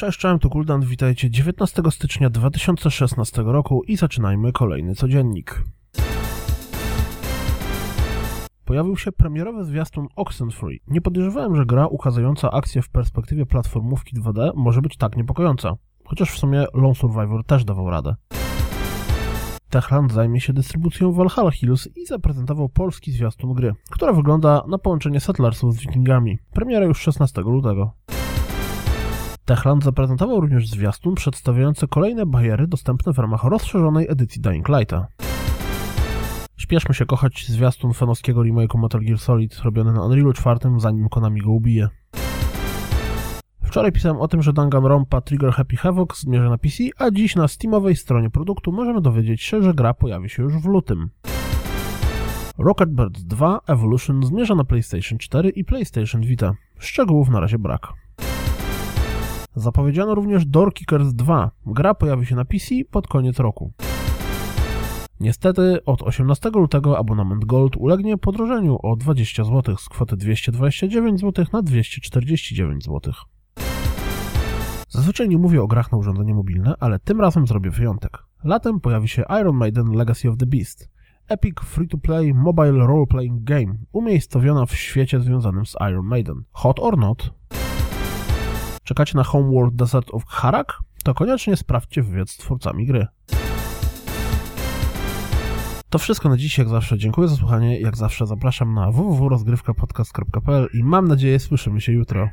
Cześć, czołem, tu Kuldan, witajcie 19 stycznia 2016 roku i zaczynajmy kolejny codziennik. Pojawił się premierowy zwiastun Oxenfree. Nie podejrzewałem, że gra ukazająca akcję w perspektywie platformówki 2D może być tak niepokojąca. Chociaż w sumie Lone Survivor też dawał radę. Techland zajmie się dystrybucją Valhalla Hills i zaprezentował polski zwiastun gry, która wygląda na połączenie Settlersów z Wikingami. Premiera już 16 lutego. Techland zaprezentował również zwiastun przedstawiający kolejne bariery dostępne w ramach rozszerzonej edycji Dying Lighta. Śpieszmy się kochać zwiastun fanowskiego remake'u Metal Gear Solid robiony na Unrealu 4, zanim Konami go ubije. Wczoraj pisałem o tym, że Danganronpa Trigger Happy Havoc zmierza na PC, a dziś na Steamowej stronie produktu możemy dowiedzieć się, że gra pojawi się już w lutym. Rocket Birds 2 Evolution zmierza na PlayStation 4 i PlayStation Vita. Szczegółów na razie brak. Zapowiedziano również Door Kickers 2. Gra pojawi się na PC pod koniec roku. Niestety od 18 lutego abonament Gold ulegnie podrożeniu o 20 zł z kwoty 229 zł na 249 zł. Zazwyczaj nie mówię o grach na urządzenie mobilne, ale tym razem zrobię wyjątek. Latem pojawi się Iron Maiden Legacy of the Beast. Epic free-to-play mobile role-playing game, umiejscowiona w świecie związanym z Iron Maiden. Hot or not? Czekacie na Homeworld Desert of Harak? To koniecznie sprawdźcie wywiad z twórcami gry. To wszystko na dziś, jak zawsze. Dziękuję za słuchanie. Jak zawsze zapraszam na www.rozgrywkapodcast.pl i mam nadzieję słyszymy się jutro.